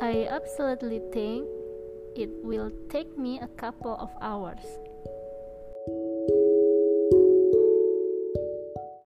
I absolutely think it will take me a couple of hours.